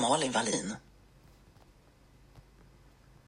Malin Wallin.